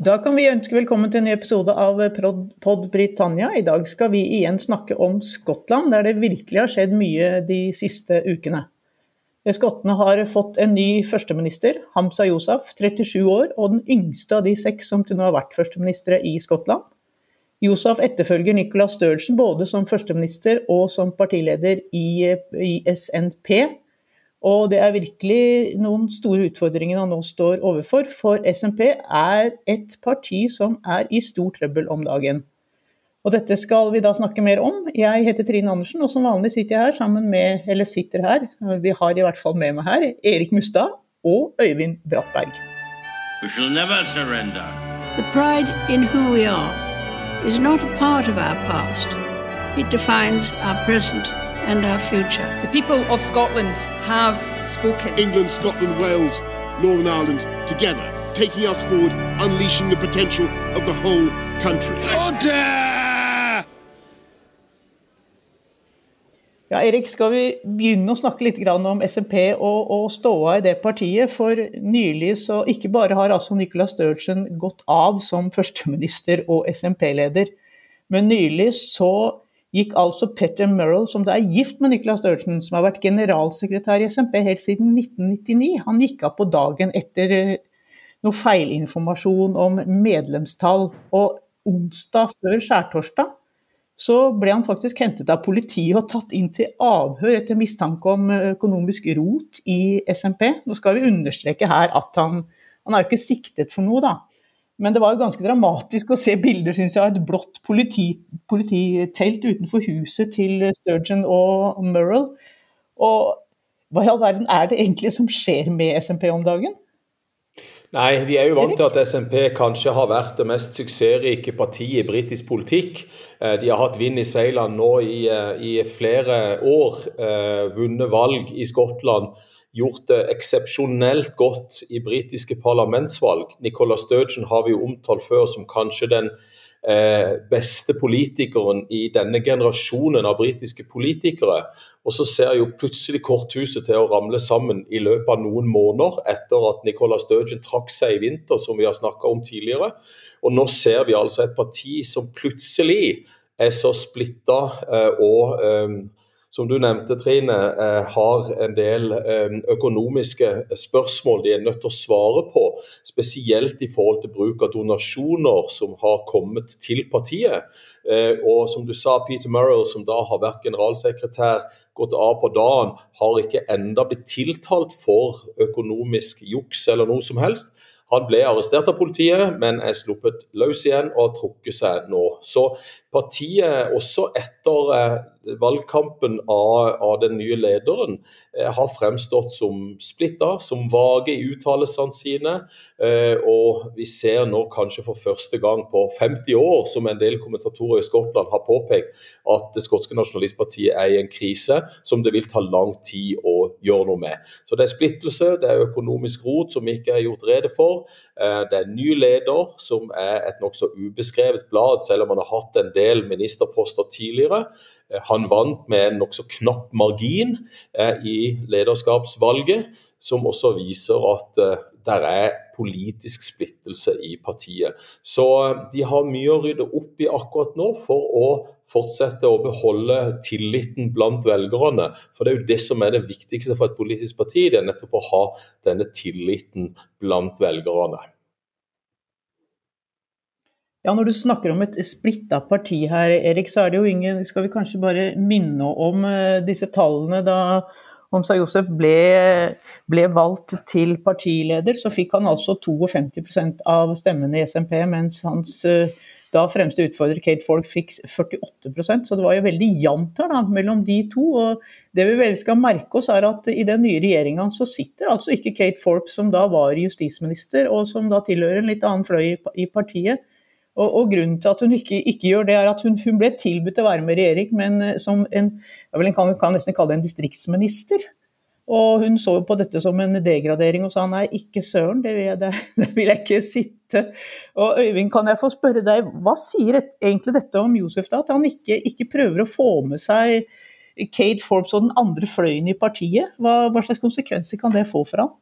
Da kan vi ønske velkommen til en ny episode av Pod Britannia. I dag skal vi igjen snakke om Skottland, der det virkelig har skjedd mye de siste ukene. Skottene har fått en ny førsteminister, Hamza Yousaf, 37 år, og den yngste av de seks som til nå har vært førsteministre i Skottland. Yousaf etterfølger Nicola Sturgeon både som førsteminister og som partileder i, i SNP. Og det er virkelig noen store utfordringer han nå står overfor. For SMP er et parti som er i stor trøbbel om dagen. Og dette skal vi da snakke mer om. Jeg heter Trine Andersen, og som vanlig sitter jeg her sammen med, eller sitter her, vi har i hvert fall med meg her, Erik Mustad og Øyvind Brattberg. We shall never surrender. The pride in who we are is not a part of our past. It defines our present and our future. The people of Scotland have spoken. England, Scotland, Wales, Northern Ireland, together, taking us forward, unleashing the potential of the whole country. Order! Ja, Erik, skal vi begynne å snakke litt om SMP og, og ståa i det partiet? For nylig så ikke bare har altså Nicola Sturgeon gått av som førsteminister og SMP-leder, men nylig så gikk altså Petter Murrell, som da er gift med Nicolas Sturgeon, som har vært generalsekretær i SMP helt siden 1999, han gikk av på dagen etter eh, noe feilinformasjon om medlemstall. Og onsdag før skjærtorsdag så ble han faktisk hentet av politiet og tatt inn til avhør etter mistanke om eh, økonomisk rot i SMP. Nå skal vi understreke her at han, han er jo ikke siktet for noe, da. Men det var jo ganske dramatisk å se bilder synes jeg, av et blått politi, polititelt utenfor huset til Sturgeon og Murrell. Og hva i all verden er det egentlig som skjer med SMP om dagen? Nei, vi er jo vant til at SMP kanskje har vært det mest suksessrike partiet i britisk politikk. Eh, de har hatt vind i seilene nå i, eh, i flere år, eh, vunnet valg i Skottland gjort det eksepsjonelt godt i britiske parlamentsvalg. Nicola Sturgeon har vi jo omtalt før som kanskje den eh, beste politikeren i denne generasjonen av britiske politikere. Og så ser jo plutselig korthuset til å ramle sammen i løpet av noen måneder etter at Nicola Sturgeon trakk seg i vinter, som vi har snakka om tidligere. Og nå ser vi altså et parti som plutselig er så splitta eh, og eh, som du nevnte, Trine, eh, har en del eh, økonomiske spørsmål de er nødt til å svare på. Spesielt i forhold til bruk av donasjoner som har kommet til partiet. Eh, og som du sa, Peter Murrow, som da har vært generalsekretær, gått av på dagen, har ikke enda blitt tiltalt for økonomisk juks eller noe som helst. Han ble arrestert av politiet, men er sluppet løs igjen og har trukket seg nå. Så partiet, også etter eh, valgkampen av, av, den nye lederen, eh, har fremstått som splitta, som vage i uttalelsene sine. Eh, og vi ser nå kanskje for første gang på 50 år, som en del kommentatorer i Skottland har påpekt, at det skotske nasjonalistpartiet er i en krise som det vil ta lang tid å gjøre noe med. Så det er splittelse, det er økonomisk rot som ikke er gjort rede for. Eh, det er en ny leder som er et nokså ubeskrevet blad, selv om han har hatt en del ministerposter tidligere. Eh, han vant med en nokså knapp margin eh, i lederskapsvalget, som også viser at det er politisk splittelse i partiet. Så de har mye å rydde opp i akkurat nå for å fortsette å beholde tilliten blant velgerne. For det er jo det som er det viktigste for et politisk parti, det er nettopp å ha denne tilliten blant velgerne. Ja, Når du snakker om et splitta parti her, Erik, så er det jo ingen Skal vi kanskje bare minne om eh, disse tallene da Homsa Josef ble, ble, valgt til partileder, så fikk han altså 52% av stemmene i SMP, mens hans uh, da fremste utfordrer Kate Folk fikk 48% så det var jo veldig jevnt her da, mellom de to. og Det vi vel skal merke oss er at i den nye regjeringa så sitter altså ikke Kate Folk, som da var justisminister, og som da tilhører en litt annen fløy i partiet. Og, og Grunnen til at hun ikke, ikke, gjør det, er at hun, hun ble tilbudt å være med i regjering, men eh, som en, jeg kan, kan nesten kalle det en distriktsminister. Og hun så på dette som en degradering og sa nei, ikke søren, det vil jeg, det, det vil jeg ikke sitte. Og Øyvind, kan jeg få spørre deg, hva sier et, egentlig dette om Josef, da? At han ikke, ikke, prøver å få med seg Kate Forbes og den andre fløyen i partiet? Hva, hva slags konsekvenser kan det få for ham?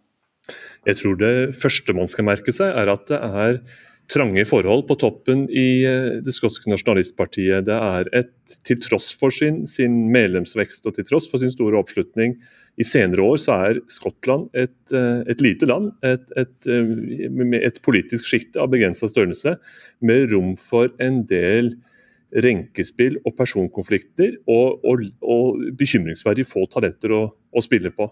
Jeg tror det første man skal merke seg, er at det er trange forhold på toppen i eh, det skotske nasjonalistpartiet. Det er et, til tross for sin, sin, medlemsvekst og til tross for sin store oppslutning i senere år, så er Skottland et, eh, et lite land. Et, et, eh, med et politisk sjikte av begrensa størrelse, med rom for en del renkespill og personkonflikter, og, og, og bekymringsverdig få talenter å, å spille på.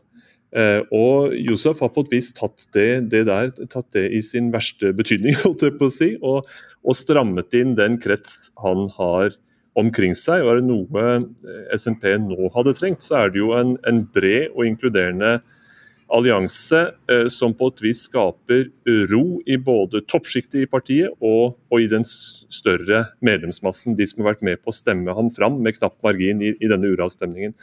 Eh, og Josef har på et vis tatt det, det, der, tatt det i sin verste betydning, holdt jeg på å si, og, og, strammet inn den krets han har omkring seg. Og er det noe SMP nå hadde trengt, så er det jo en, en bred og inkluderende allianse eh, som på et vis skaper ro i både toppsjiktet i partiet og, og, i den større medlemsmassen, de som har vært med på å stemme ham fram med knapp margin i, i denne uravstemningen.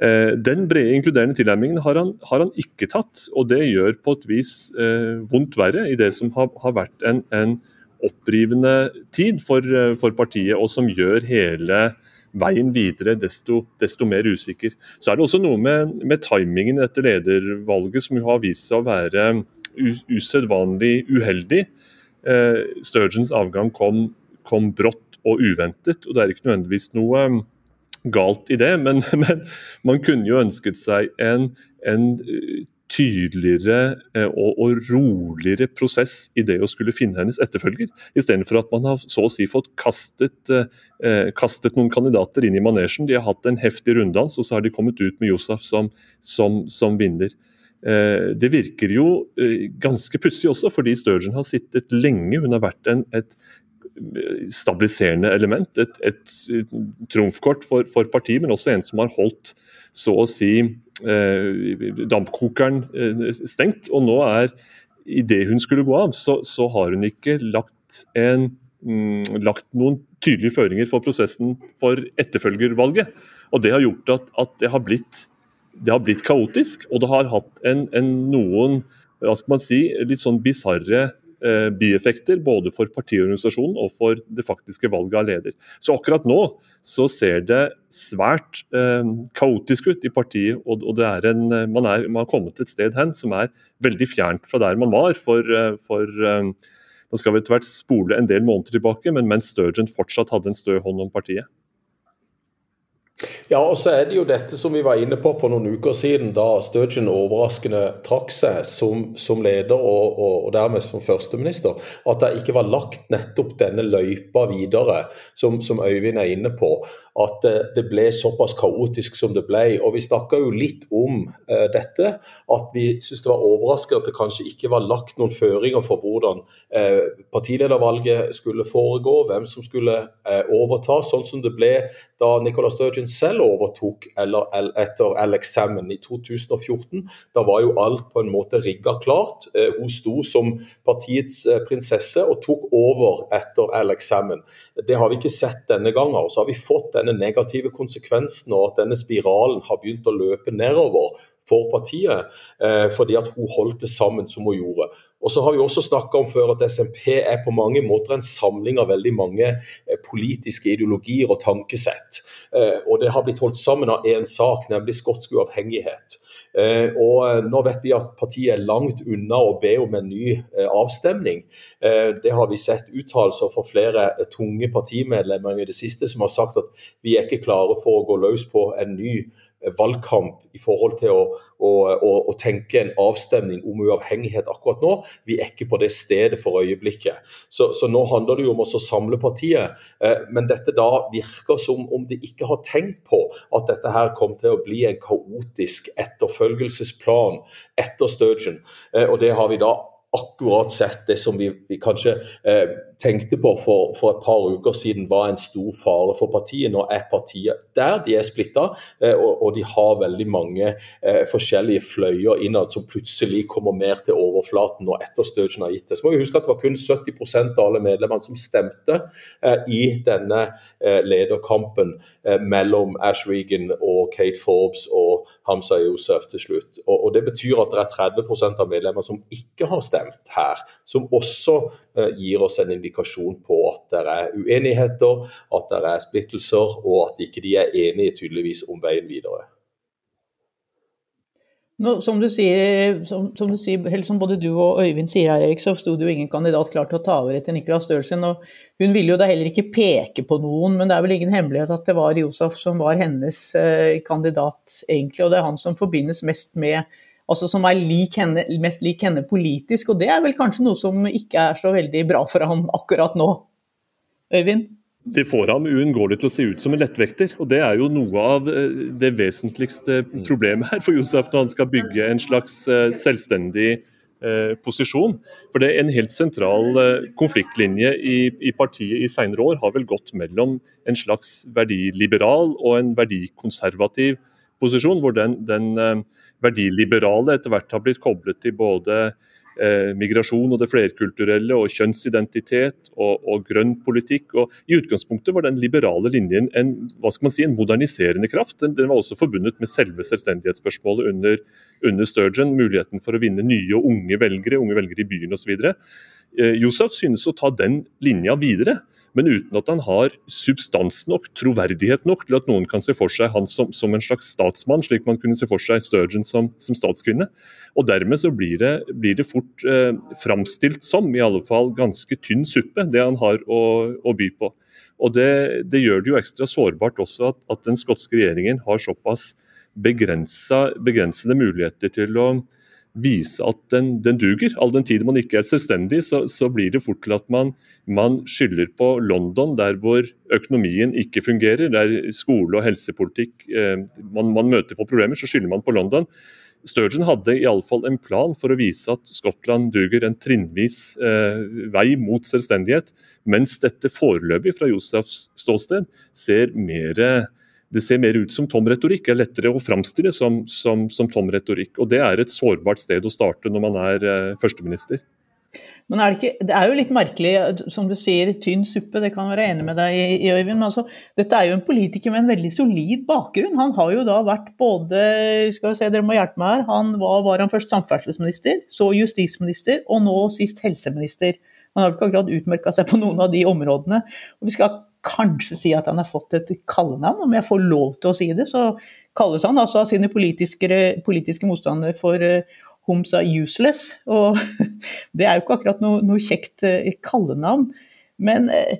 Eh, den brede, inkluderende tilnærmingen har han, har han, ikke tatt, og det gjør på et vis eh, vondt verre i det som har, har vært en, en, opprivende tid for, eh, for, partiet, og som gjør hele veien videre desto, desto, mer usikker. Så er det også noe med, med timingen etter ledervalget som har vist seg å være usedvanlig uheldig. Eh, Sturgeons avgang kom, kom brått og uventet, og det er ikke nødvendigvis noe galt i det, men, men man kunne jo ønsket seg en, en eh, tydeligere eh, og, og, roligere prosess i det å skulle finne hennes etterfølger, istedenfor at man har så å si fått kastet, eh, kastet, noen kandidater inn i manesjen. De har hatt en heftig runddans, og så har de kommet ut med Josef som, som, som vinner. Eh, det virker jo eh, ganske pussig også, fordi Sturgeon har sittet lenge. Hun har vært en, et stabiliserende element. Et, et trumfkort for, for, partiet, men også en som har holdt så å si eh, dampkokeren eh, stengt. Og nå er, idet hun skulle gå av, så, så har hun ikke lagt, en, mm, lagt noen tydelige føringer for prosessen for etterfølgervalget. Og det har gjort at, at det, har blitt, det har blitt kaotisk, og det har hatt en, en noen hva skal man si, litt sånn bisarre bieffekter, både for partiorganisasjonen og for det faktiske valget av leder. Så akkurat nå så ser det svært eh, kaotisk ut i partiet, og, og en, eh, man, er, man, har kommet et sted hen som er veldig fjernt fra der man var for, eh, for eh, Nå skal vi etter hvert spole en del måneder tilbake, men mens Sturgeon fortsatt hadde en stø hånd om partiet. Ja, og så er det jo dette som vi var inne på for noen uker siden, da Sturgeon overraskende trakk seg som, som leder og, og, og, dermed som førsteminister, at det ikke var lagt nettopp denne løypa videre, som, som Øyvind er inne på at det ble såpass kaotisk som det ble. Og Vi snakka jo litt om eh, dette, at vi syntes det var overraskende at det kanskje ikke var lagt noen føringer for hvordan eh, partiledervalget skulle foregå, hvem som skulle eh, overta, sånn som det ble da Nicolas Sturgeon selv overtok eller, etter Salmon i 2014. Da var jo alt på en måte rigga klart. hun sto som partiets prinsesse og tok over etter Salmon. Det har vi ikke sett denne gangen. Så har vi fått denne negative konsekvensen og at denne spiralen har begynt å løpe nedover for partiet, eh, fordi at hun holdt det sammen som hun gjorde. Og så har vi også snakka om før at SMP er på mange måter en samling av veldig mange eh, politiske ideologier og tankesett. Eh, og det har blitt holdt sammen av én sak, nemlig skotsk uavhengighet. Eh, og eh, Nå vet vi at partiet er langt unna å be om en ny eh, avstemning. Det har vi sett uttalelser fra flere tunge partimedlemmer i det siste som har sagt at vi er ikke klare for å gå løs på en ny valgkamp i forhold til å, å, å, å, tenke en avstemning om uavhengighet akkurat nå. Vi er ikke på det stedet for øyeblikket. Så, så nå handler det jo om å samle partiet. Eh, men dette da virker som om de ikke har tenkt på at dette her kom til å bli en kaotisk etterfølgelsesplan etter Sturgeon. Eh, og det har vi da akkurat sett det som vi, vi kanskje eh, tenkte på for, for, et par uker siden var en stor fare for partiet. Nå er partiet der, de er splitta, eh, og, og, de har veldig mange eh, forskjellige fløyer innad som plutselig kommer mer til overflaten nå etter har gitt det. Så må vi huske at det var kun 70% av alle medlemmene som stemte eh, i denne eh, lederkampen eh, mellom Ash Regan og Kate Forbes og Hamza Yousef til slutt. Og, og Det betyr at det er 30% av medlemmer som ikke har stemt her, som også eh, gir oss en indikasjon på at det er uenigheter, at det er splittelser, og at ikke de er enige tydeligvis om veien videre. Nå, som, du sier, som, som, du sier, som både du og Øyvind sier her, Erik, så sto det jo ingen kandidat klar til å ta over etter Nicolas Sturgeon. og Hun ville jo da heller ikke peke på noen, men det er vel ingen hemmelighet at det var Josef som var hennes eh, kandidat, egentlig. Og det er han som forbindes mest med altså som er lik henne, mest lik henne politisk. Og det er vel kanskje noe som ikke er så veldig bra for ham akkurat nå. Øyvind? det får ham uunngåelig til å se ut som en lettvekter. og Det er jo noe av eh, det vesentligste problemet her for Josef når han skal bygge en slags eh, selvstendig eh, posisjon. For det er En helt sentral konfliktlinje i, i partiet i senere år har vel gått mellom en slags verdiliberal og en verdikonservativ posisjon, hvor den, den verdiliberale etter hvert har blitt koblet til både eh, migrasjon og det flerkulturelle og kjønnsidentitet og, og, grønn politikk. og I utgangspunktet var den liberale linjen en, hva skal man si, en moderniserende kraft. Den, den var også forbundet med selve selvstendighetsspørsmålet under, under Sturgeon. Muligheten for å vinne nye og unge velgere, unge velgere i byen osv. Eh, Josef synes å ta den linja videre men uten at han har substans nok, troverdighet nok, til at noen kan se for seg han som, som en slags statsmann, slik man kunne se for seg Sturgeon som, som statskvinne. Og Dermed så blir det, blir det fort eh, framstilt som, i alle fall ganske tynn suppe, det han har å, å by på. Og det, det, gjør det jo ekstra sårbart også at, at den skotske regjeringen har såpass begrensede muligheter til å vise at den, den, duger. All den tid man ikke er selvstendig, så, så blir det fort til at man, man, skylder på London, der hvor økonomien ikke fungerer, der skole og helsepolitikk eh, man, man, møter på problemer, så skylder man på London. Sturgeon hadde i alle fall en plan for å vise at Skottland duger en trinnvis eh, vei mot selvstendighet, mens dette foreløpig fra Josefs ståsted ser mer det ser mer ut som tom retorikk. Det er lettere å framstille som, som, som, tom retorikk. Og Det er et sårbart sted å starte når man er eh, førsteminister. Men er det, ikke, det, er jo litt merkelig, som du sier, tynn suppe, det kan være enig med deg i, Øyvind. Men altså, dette er jo en politiker med en veldig solid bakgrunn. Han har jo da vært både skal vi se, dere må hjelpe meg her, han var, var han først samferdselsminister, så justisminister, og nå sist helseminister. Han har ikke akkurat utmerka seg på noen av de områdene. og Vi skal kanskje si at han har fått et kallenavn, om jeg får lov til å si det. Så kalles han altså av sine politiske, motstandere for uh, Homs are useless. Og det er jo ikke akkurat noe, noe kjekt uh, kallenavn. Men uh,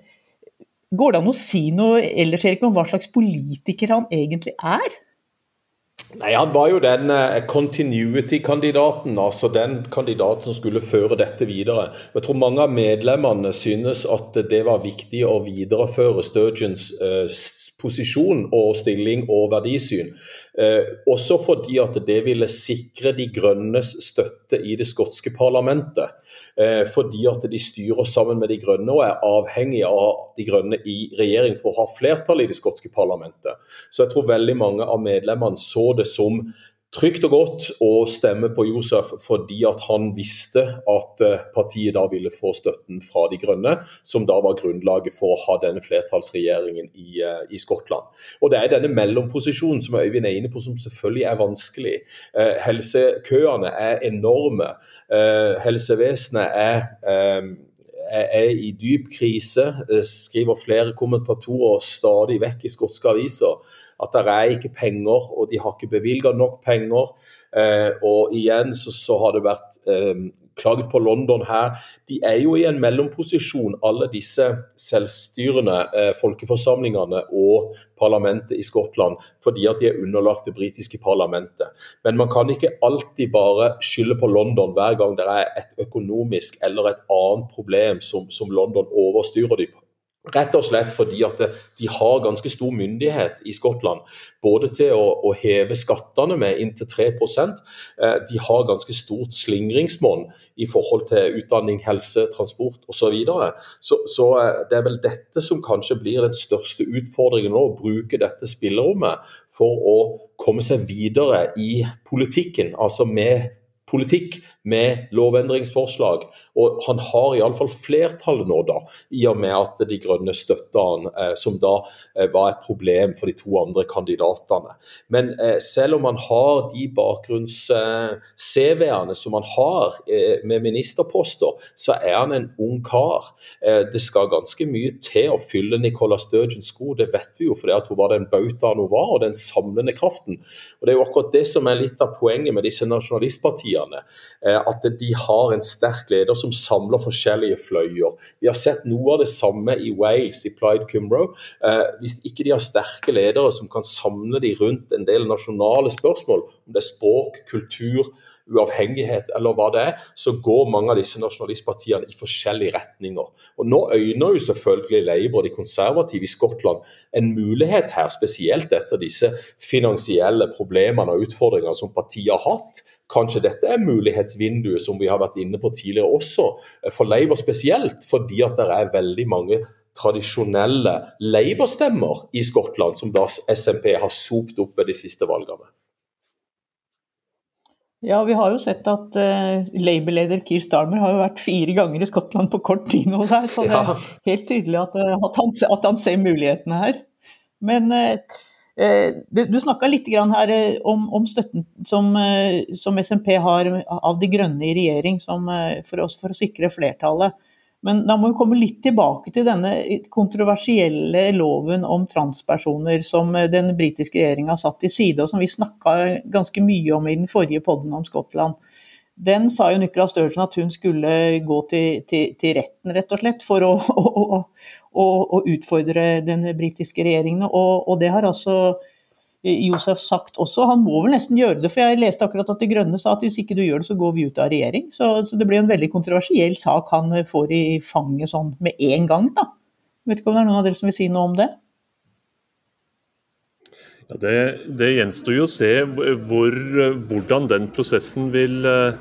går det an å si noe ellers Erik, om hva slags politiker han egentlig er? Nei, Han var jo den uh, continuity-kandidaten, altså den kandidaten som skulle føre dette videre. Jeg tror mange av medlemmene synes at det var viktig å videreføre Sturgeons uh, posisjon og stilling og verdisyn. Eh, også fordi at det ville sikre De grønnes støtte i det skotske parlamentet. Eh, fordi at de styrer sammen med De grønne og er avhengig av De grønne i regjering for å ha flertall i det skotske parlamentet. Så jeg tror veldig mange av medlemmene så det som trygt og godt å stemme på Josef fordi at han visste at eh, partiet da ville få støtten fra De grønne, som da var grunnlaget for å ha denne flertallsregjeringen i, eh, i Skottland. Og Det er denne mellomposisjonen som Øyvind er inne på som selvfølgelig er vanskelig. Eh, helsekøene er enorme. Eh, helsevesenet er eh, er i dyp krise, skriver flere kommentatorer stadig vekk i skotske aviser at det er ikke penger, og de har ikke bevilga nok penger. Eh, og igjen så, så, har det vært eh, klaget på London her. De er jo i en mellomposisjon, alle disse selvstyrende eh, folkeforsamlingene og parlamentet i Skottland, fordi at de er underlagt det britiske parlamentet. Men man kan ikke alltid bare skylde på London hver gang det er et økonomisk eller et annet problem som, som London overstyrer de på. Rett og slett fordi at de har ganske stor myndighet i Skottland. Både til å, å heve skattene med inntil 3 eh, De har ganske stort slingringsmonn i forhold til utdanning, helse, transport osv. Så, videre. så Så eh, det er vel dette som kanskje blir den største utfordringen nå. Å bruke dette spillerommet for å komme seg videre i politikken. Altså med politikk med lovendringsforslag. Og han har iallfall flertallet nå, da, i og med at De Grønne støtter han, eh, som da eh, var et problem for de to andre kandidatene. Men eh, selv om han har de bakgrunns-CV-ene som han har med ministerposter, så er han en ung kar. Det skal ganske mye til å fylle Nicola Sturgeons sko, det vet vi jo, fordi hun var den bautaen hun var, og den samlende kraften. Og Det er jo akkurat det som er litt av poenget med disse nasjonalistpartiene. At de har en sterk leder som samler forskjellige fløyer. Vi har sett noe av det samme i Wales, i Plaid Cymro. Eh, hvis ikke de har sterke ledere som kan samle de rundt en del nasjonale spørsmål, om det er språk, kultur, uavhengighet eller hva det er, så går mange av disse nasjonalistpartiene i forskjellige retninger. Og Nå øyner jo selvfølgelig Labour, og de konservative i Skottland, en mulighet her, spesielt etter disse finansielle problemene og utfordringene som partiet har hatt Kanskje dette er mulighetsvinduet som vi har vært inne på tidligere også, eh, for Labour spesielt, fordi at det er veldig mange tradisjonelle Labour-stemmer i Skottland, som da SMP har sopt opp ved de siste valgene. Ja, vi har jo sett at uh, Labour-leder Keir Starmer har jo vært fire ganger i Skottland på kort tid nå, der, så det er helt tydelig at, uh, at, han, at han, ser mulighetene her. Men uh, Eh, du snakka litt her eh, om, støtten som, eh, SMP har av De grønne i regjering for, å sikre flertallet. Men da må vi komme litt tilbake til denne kontroversielle loven om transpersoner som den britiske regjeringa satt til side, og som vi snakka ganske mye om i den forrige podden om Skottland. Den sa jo Nicola Sturgeon at hun skulle gå til, til, til retten, rett og slett, for å, å, å, å utfordre den britiske regjeringen. Og, og, det har altså Josef sagt også. Han må vel nesten gjøre det, for jeg leste akkurat at De Grønne sa at hvis ikke du gjør det, så går vi ut av regjering. Så, så det blir en veldig kontroversiell sak han får i fanget sånn med en gang, da. Jeg vet ikke om det er noen av dere som vil si noe om det? Ja, det, det, gjenstår jo å se hvor, hvordan den prosessen vil, eh,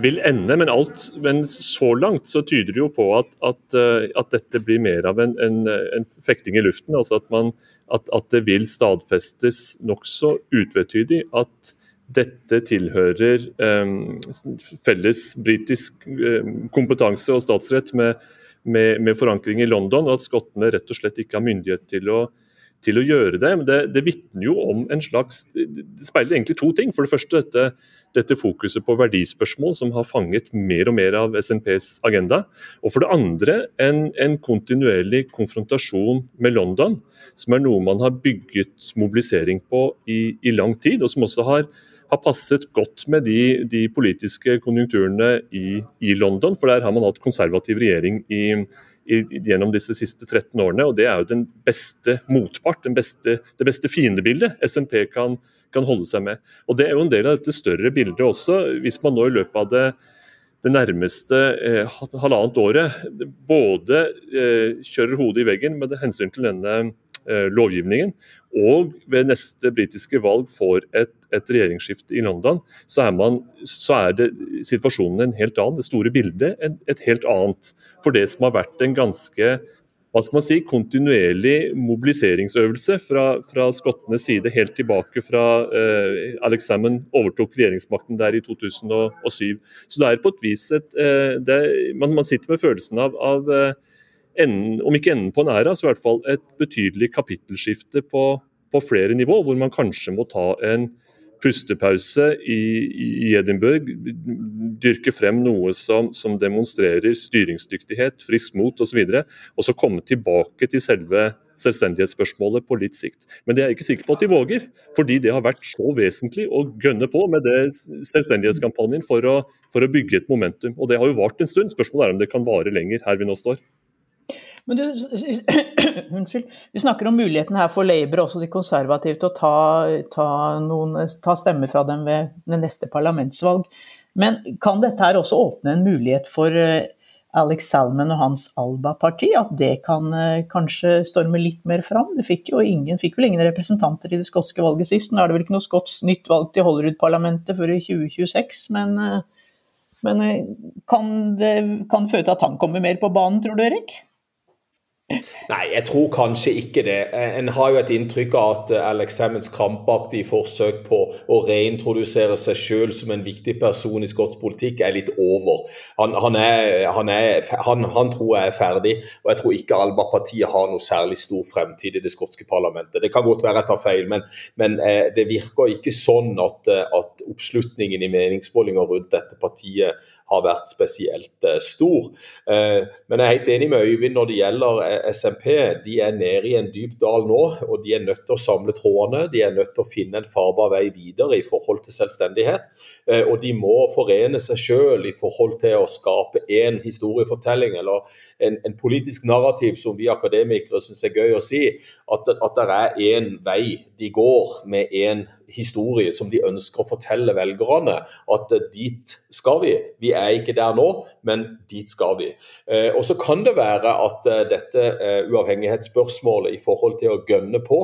vil ende. Men, alt, men, så langt så tyder det jo på at, at, eh, at dette blir mer av en, en, en fekting i luften. altså at, man, at, det vil stadfestes nokså utvetydig at dette tilhører um, felles britisk um, kompetanse og statsrett med, med, med, forankring i London, og at skottene rett og slett ikke har myndighet til å til å gjøre det. Men det, det vitner jo om en slags Det speiler egentlig to ting. For det første dette, dette, fokuset på verdispørsmål som har fanget mer og mer av SNPs agenda. Og for det andre en, en kontinuerlig konfrontasjon med London, som er noe man har bygget mobilisering på i, i lang tid, og som også har har passet godt med de, de politiske konjunkturene i, i, London, for der har man hatt konservativ regjering i, gjennom disse siste 13 årene. og Det er jo den beste motpart, den beste, det beste fiendebildet SMP kan, kan, holde seg med. Og Det er jo en del av dette større bildet også. Hvis man nå i løpet av det, det nærmeste eh, halvannet året både eh, kjører hodet i veggen med hensyn til denne Eh, lovgivningen, og ved neste britiske valg får et, et regjeringsskifte i London, så er, man, så er, det situasjonen en helt annen. Det store bildet et, et helt annet. For det som har vært en ganske hva skal man si, kontinuerlig mobiliseringsøvelse fra, fra skottenes side helt tilbake fra eh, Alex Salmon overtok regjeringsmakten der i 2007. Så det er på et vis et eh, det, man, man, sitter med følelsen av, av eh, enden, om ikke enden på en æra, så i hvert fall et betydelig kapittelskifte på, på flere nivå, hvor man kanskje må ta en pustepause i, i Edinburgh, dyrke frem noe som, som demonstrerer styringsdyktighet, frisk mot osv., og, så og så komme tilbake til selve selvstendighetsspørsmålet på litt sikt. Men det er jeg ikke sikker på at de våger, fordi det har vært så vesentlig å gønne på med det selvstendighetskampanjen for å, for å bygge et momentum. Og det har jo vart en stund. Spørsmålet er om det kan vare lenger her vi nå står. Men du, unnskyld. Vi snakker om muligheten her for Labour, også de konservative, til å ta, ta, noen, ta stemmer fra dem ved neste parlamentsvalg. Men kan dette her også åpne en mulighet for eh, Alex Salman og hans Alba-parti? At det kan eh, kanskje storme litt mer fram? Det fikk jo ingen, fikk vel ingen representanter i det skotske valget sist. Nå er det vel ikke noe skotsk nytt valg til Hollerud-parlamentet før i 2026, men, eh, men kan det kan føre til at han kommer mer på banen, tror du Erik? Nei, jeg tror kanskje ikke det. En har jo et inntrykk av at Alex Hammonds krampaktige forsøk på å reintrodusere seg selv som en viktig person i skotsk politikk er litt over. Han, han, er, han, er, han, tror jeg er ferdig, og jeg tror ikke Alba-partiet har noe særlig stor fremtid i det skotske parlamentet. Det kan godt være jeg tar feil, men, men eh, det virker ikke sånn at, at oppslutningen i meningsmålinger rundt dette partiet har vært spesielt eh, stor. Eh, men jeg er helt enig med Øyvind når det gjelder eh, SMP. De er nede i en dyp dal nå, og de er nødt til å samle trådene. De er nødt til å finne en farbar vei videre i forhold til selvstendighet. Og de må forene seg sjøl i forhold til å skape én historiefortelling eller en, en, politisk narrativ som vi akademikere syns er gøy å si. At, at det er én vei de går med én historie som de ønsker å fortelle velgerne. At dit skal vi. Vi er ikke der nå, men dit skal vi. Eh, og så kan det være at eh, dette eh, uavhengighetsspørsmålet i forhold til å gønne på,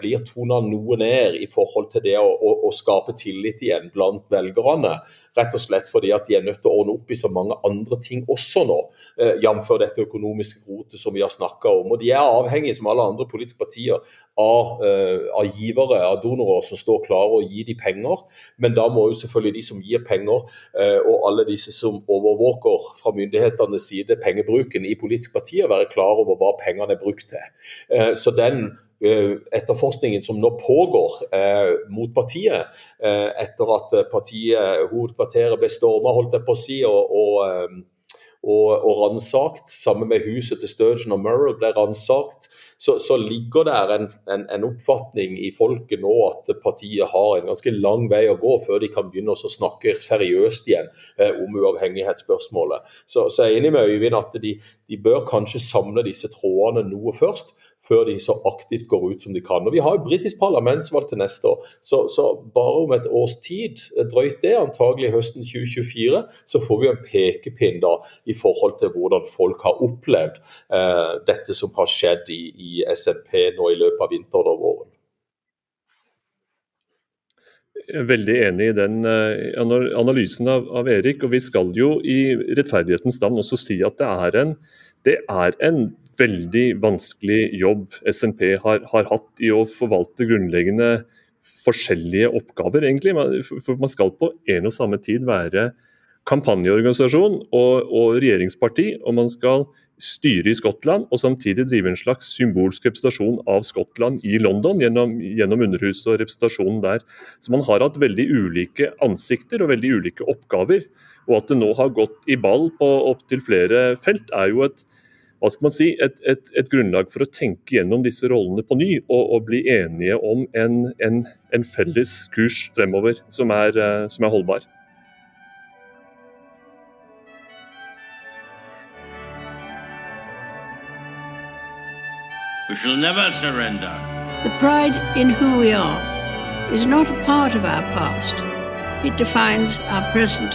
blir tona noe ned i forhold til det å, å, å skape tillit igjen blant velgerne. Rett og slett fordi at de er nødt til å ordne opp i så mange andre ting også nå, eh, jf. dette økonomiske rotet som vi har snakka om. Og De er avhengige, som alle andre politiske partier, av, eh, av, givere, av donorer som står klare å gi de penger. Men da må jo selvfølgelig de som gir penger, eh, og alle disse som overvåker fra myndighetenes side pengebruken i politiske partier, være klar over hva pengene er brukt til. Så den etterforskningen som nå pågår eh, mot partiet, eh, etter at partiet, hovedkvarteret ble storma, holdt jeg på å si, og, og, eh, og, og ransakt. Sammen med huset til Sturgeon og Murrell ble ransakt. Så, så, ligger der en, en, en, oppfatning i folket nå at partiet har en ganske lang vei å gå før de kan begynne å snakke seriøst igjen eh, om uavhengighetsspørsmålet. Så, så jeg er enig med Øyvind at de, de bør kanskje samle disse trådene noe først før de så aktivt går ut som de kan. Og Vi har jo britisk parlamentsvalg til neste år, så, så, bare om et års tid, drøyt det, antagelig høsten 2024, så får vi en pekepinn da i forhold til hvordan folk har opplevd eh, dette som har skjedd i, i SNP nå i løpet av vinteren og våren. Jeg er veldig enig i den eh, analysen av, av, Erik. og Vi skal jo i rettferdighetens navn også si at det er en, det er en veldig vanskelig jobb SNP har, har, hatt i å forvalte grunnleggende forskjellige oppgaver, egentlig. For man skal på en og samme tid være kampanjeorganisasjon og, og, regjeringsparti, og man skal styre i Skottland og samtidig drive en slags symbolsk representasjon av Skottland i London gjennom, gjennom Underhuset og representasjonen der. Så man har hatt veldig ulike ansikter og veldig ulike oppgaver. Og at det nå har gått i ball på opptil flere felt, er jo et, hva skal man si, et, et, et, grunnlag for å tenke gjennom disse rollene på ny og, og bli enige om en, en, en, felles kurs fremover som er, eh, som er holdbar. We shall never surrender. The pride in who we are is not a part of our past. It defines our present